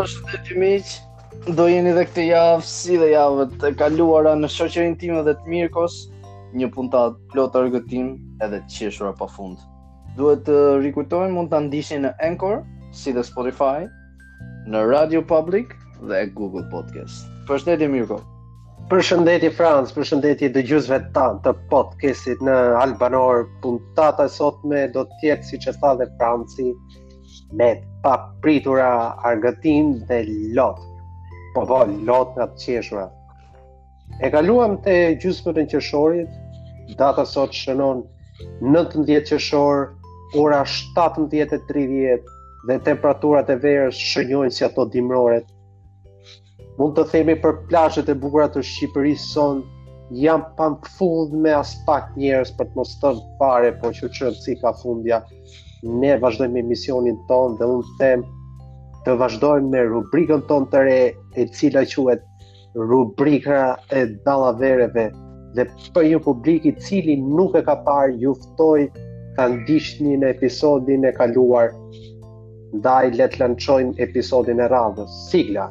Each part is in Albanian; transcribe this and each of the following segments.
Përshëndetje miq. Do jeni dhe këtë javë si dhe javët e kaluara në shoqërinë time dhe të Mirkos, një puntatë plot argëtim edhe të qeshura pafund. Duhet të rikujtojmë mund të na ndiqni në Anchor, si dhe Spotify, në Radio Public dhe Google Podcast. Përshëndetje Mirko. Përshëndetje Franc, përshëndetje dëgjuesve tanë të podcastit në Albanor. Puntata e sotme do të jetë siç e tha dhe Franci me papritura argëtim dhe lot. Po po, lot nga të qeshura. E kaluam dhe gjysmën e qershorit, data sot shënon 19 qershor, ora 17:30 dhe temperaturat e verës shënojnë si ato dimroret. Mund të themi për plazhet e bukura të Shqipërisë sonë janë pafund me aspak njerëz për të mos thënë fare, po ç'rëndësi ka fundja. Ne vazhdojmë emisionin tonë dhe unë them të vazhdojmë me rubrikën tonë të re e cila quhet rubrika e dallavereve dhe për një publik i cili nuk e ka parë ju ftoj ta ndiqni në episodin e kaluar ndaj le të lançojmë episodin e radhës sigla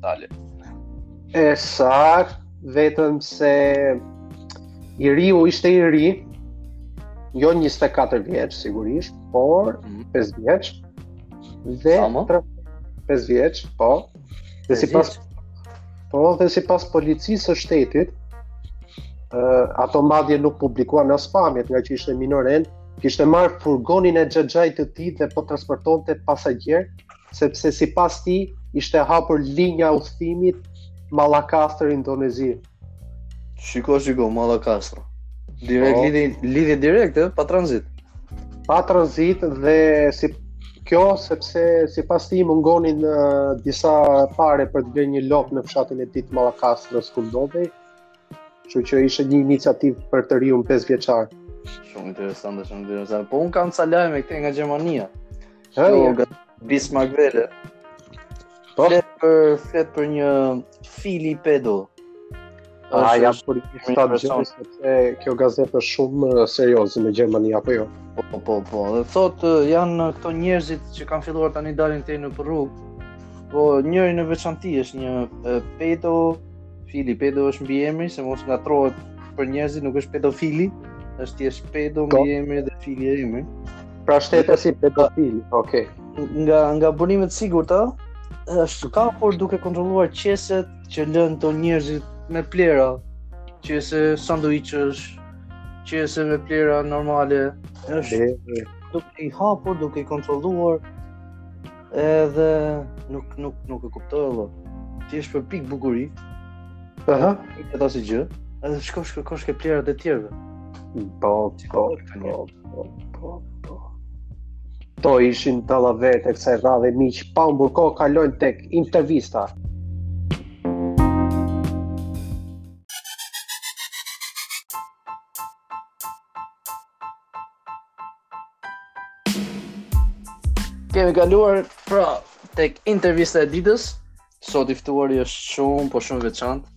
Dale. E saktë, vetëm se i riu ishte i ri, jo 24 vjeç sigurisht, por 5 mhm. vjeç. Dhe 5 vjeç, po. Dhe sipas po dhe sipas policisë së shtetit, ë uh, ato madje nuk publikuan as pamjet ngaqë ishte minoren, kishte marrë furgonin e xhaxhait të tij dhe po transportonte pasagjerë sepse sipas tij ishte hapur linja e udhëtimit Mallakastër Indonezi. Shiko, shiko, Mallakastër. Direkt po. lidhje lidhje direkt, eh, pa tranzit. Pa tranzit dhe kjo sepse sipas tij mungonin uh, disa pare për të blerë një lopë në fshatin e tij të Mallakastrës ku ndodhej. Kështu që ishte një iniciativë për të riun 5 vjeçar. Shumë interesante, shumë interesante. Po unë kam ca lajme këtej nga Gjermania. Ha, jo, Bismarck Welle. Po? Flet për, flet për një fili pedo. A, ja, për një shtat gjënë, sepse kjo gazetë është shumë uh, serioze në Gjermani, apo jo? Po, po, po, po. Dhe thotë, uh, janë uh, këto njerëzit që kanë filluar tani dalin të nëpër rrugë, po njëri në veçanti është një pedo Fili pedo është mbiemri, se mos ngatërrohet për njerëzit nuk është pedofili, është thjesht pedo po. mbiemri dhe fili e emri. Pra shtetë si pedofili, okej. Okay. Nga, nga burimet sigurta, është kapur duke kontrolluar qeset që lënë njerëzit me plehra, qese sanduiçesh, qese me plehra normale, është duke i hapur, duke i kontrolluar, Edhe nuk nuk nuk e kuptoj vëlla. Ti je për pik bukuri. Aha, e tha si gjë. Edhe shkon kërkon ke plehrat e tjerëve. Mm, po, po, po, po, po, po. Kto ishin tallavet e kësaj radhe miq, pa humbur kohë kalojmë tek intervista. Kemi kaluar pra tek intervista e ditës. Sot i ftuari është shumë po shumë i veçantë.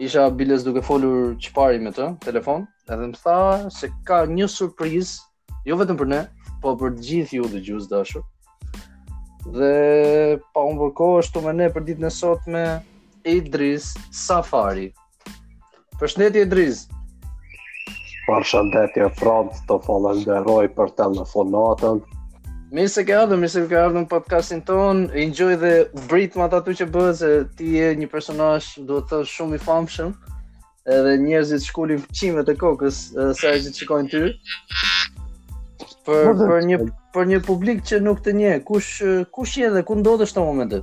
Isha biles duke folur pak më parë me të, telefon, edhe më tha se ka një surprizë, jo vetëm për ne, po për të gjithë ju dëgjues të dashur. Dhe pa humbur kohë është këtu me ne për ditën e sotme Idris Safari. Përshëndetje Idris. Përshëndetje Franc, të falenderoj për telefonatën. Mirë se ke ardhur, mirë se ke ardhur në podcastin ton. Dëgjoj dhe britmat ato që bëhet se ti je një personazh, do të thosha shumë i famshëm. Edhe njerëzit shkulin qimet e kokës sa e shikojnë ty. Për për një për një publik që nuk të njeh, kush kush je dhe ku ndodhesh në momentin?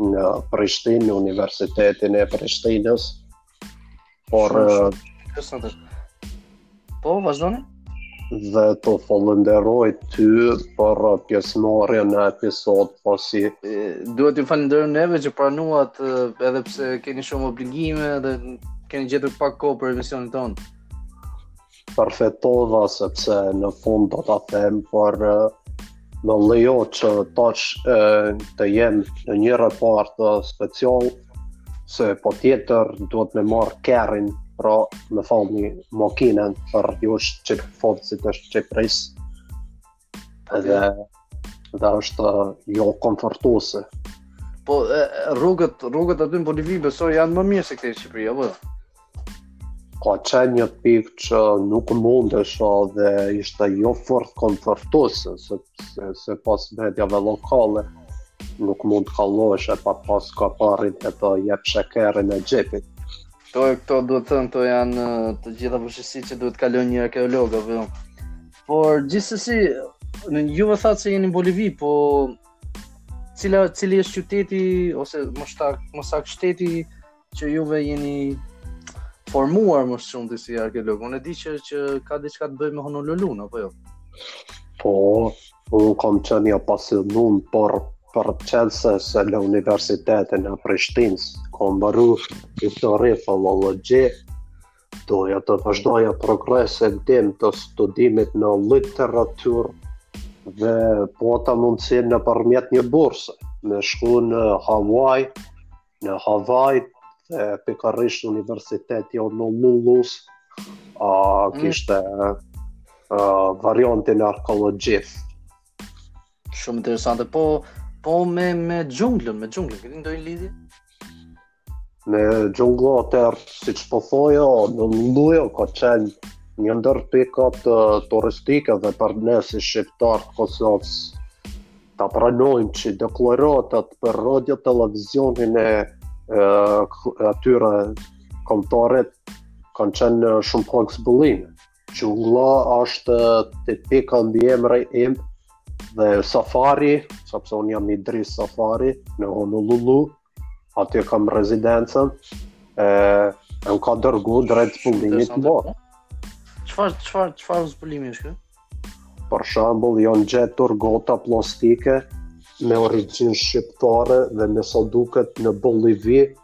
në Prishtinë, në Universitetin e Prishtinës. Por Shumë, Po, vazhdoni. Dhe të falenderoj ty për pjesëmarrjen në episod, pasi duhet të falenderojmë neve që pranuat edhe pse keni shumë obligime dhe keni gjetur pak kohë për emisionin tonë. Përfitova sepse në fund do ta them, por më lejo që tash të jem në një report special se patjetër duhet me marrë kerrin pra me falni makinën për ju shqipfolësit e Shqipërisë Edhe dhe është jo komfortuese. Po rrugët, rrugët aty në Bolivi besoj janë më mirë se këtej në Shqipëri, apo? Ka qenë një pikë që nuk mundesh dhe ishte jo fort komfortuese, se, se, se sipas mediave lokale nuk mund të kalosh e pa pas kaparin e të jep sheqerin e xhepit. Këto, këto duhet thënë, këto janë të gjitha vështirësi që duhet të kalojë një arkeolog, apo jo? Por gjithsesi juve më thatë se jeni në Bolivi, po cila cili është qyteti ose më shtak më saktë shteti që juve jeni formuar më shumë si arkeolog. Unë e di që që ka diçka të bëjë me Honolulu, apo jo? Po, unë kam qenë një pasionant por përderisa në Universitetin e Prishtinës, kam bërë histori, filologi, Doja të vazhdoja progresin tim të studimit në literaturë dhe pata mundësinë nëpërmjet një burse. Me shku në Hawaii, në Hawaii, dhe pikërisht universiteti Honolulus, a, mm. kishte mm. a, variantin arkeologjisë. Shumë interesante. Po po me me xhunglën, me xhunglën, keni ndonjë lidhje? Me xhunglën atë siç po thoja, Honolulu-ja ka qenë një ndër pikat turistike dhe për ne si shqiptarë të Kosovës ta pranojmë që deklaratat për radiotelevizionin e atyre kombëtar kanë qenë shumë pak zbulime. Xhungla është te pika, mbiemri im dhe Safari, sepse unë jam Idris Safari në Honolulu, aty kam rezidencën, e, e më ka dërgu drejt zbulimit. Çfarë, çfarë, çfarë zbulimi është kjo? Për shembull, janë gjetur gota plastike me origjinë shqiptare dhe me sa duket në Bolivi,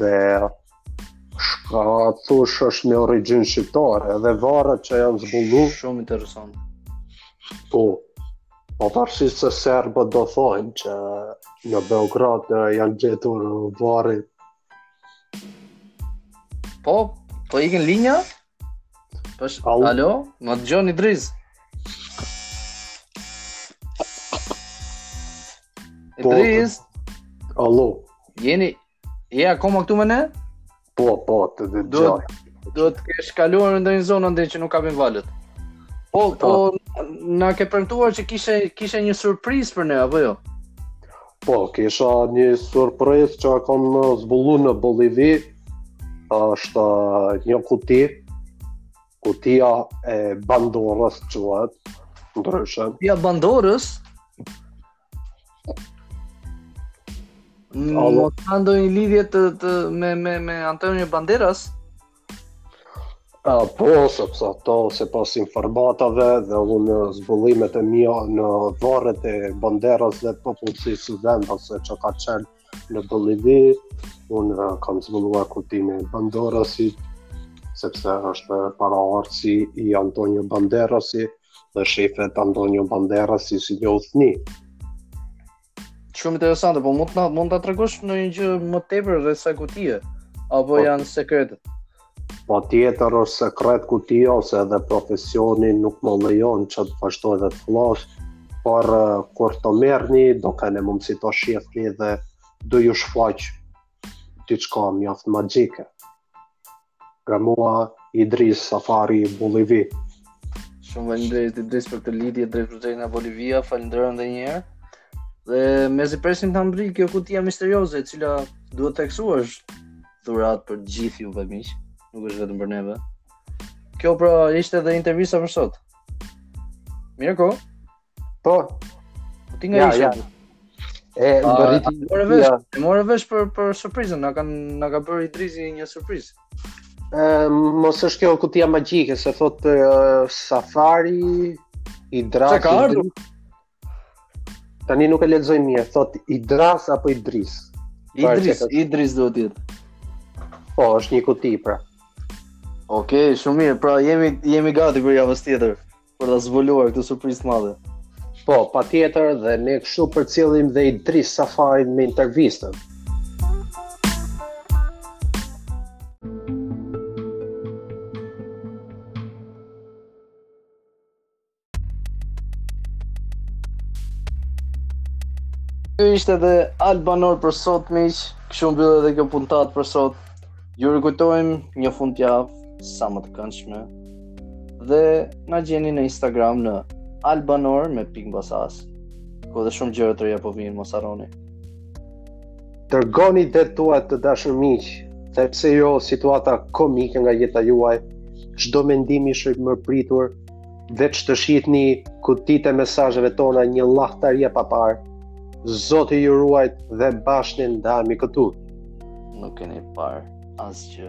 dhe Shkatush është me origjinë shqiptare dhe varret që janë zbulu shumë interesant po po pavarësisht se serbët do thonë që në Beograd janë gjetur varret po po ikën linja Pash, alo, alo? Më dëgjon Idris? Po, Idris. Alo. Jeni, je akoma këtu me ne? Po, po, të dëgjoj. Duhet të kesh kaluar në ndonjë zonë andej që nuk kapin valët. Po, po, na ke premtuar që kishe kishe një surprizë për ne apo jo? Po, kisha një surprizë që kam zbulu në Bolivi, është një kuti, kutia e Bandorës quhet ndryshe. Kutia Bandorës? Mos ka ndonjë lidhje të, të, me, me, me Antonio Banderas? A, po, sepse ato sipas informatave dhe unë zbulimet e mija në varret e Banderas dhe popullsisë së vendase që ka qenë në Bolivi, unë kam zbuluar kuptimin e Banderasit, sepse është paraardhësi i Antonio Banderasit dhe shifet Antonio Banderasi si një uthni. Shumë interesante, po mund ta mund ta tregosh ndonjë gjë më tepër rreth kësaj kutie apo po, janë sekrete? Patjetër është sekret kutia ose edhe profesioni nuk më lejon që të vazhdoj dhe të flas, por uh, kur të merrni do keni mundësi të shihni dhe do ju shfaq diçka mjaft magjike. Nga mua Idris Safari Bolivi. Shumë faleminderit Idris për këtë lidhje drejtpërdrejt nga Bolivia. Faleminderit edhe një herë. Dhe mezi presim të mbërrijë kjo kutia misterioze e cila duhet theksuar është dhuratë për të gjithë juve miq, nuk është vetëm për neve. Kjo pra ishte edhe intervista për sot. Mirë ko. Po. Po ti nga ishe? Ja, ja. E mbërriti. Morëm vesh, ja. morëm vesh për për surprizën, na kanë na ka bërë Idrisi një surprizë. Ë, mos është kjo kutia magjike, se thot uh, Safari Idras. Çka ka ardhur? Tani nuk e lexoj mirë, thot Idras apo Idris. Idris, Idris do të jetë. Po, është një kuti pra. Okej, okay, shumë mirë. Pra jemi jemi gati për javën tjetër. Për ta zbuluar këtë surprizë të madhe. Po, patjetër dhe ne kështu përcjellim dhe Idris Safarin me intervistën. Ky ishte dhe Albanor për sot, miq. Kështu mbyllet dhe kjo puntatë për sot. Ju rikujtojmë një fund javë sa më të këndshme. Dhe na gjeni në Instagram në albanor me pikë mbasas. Ku dhe shumë gjëra të reja po vijnë, mos harroni. Dërgoni idetë tuaja të dashur miq, dhe pse jo situata komike nga jeta juaj, çdo mendim është i mirëpritur, veç të shihni kutitë e mesazheve tona një llahtari e paparë. Zoti ju ruajt dhe bashkë ndahemi këtu. Nuk keni parë asgjë.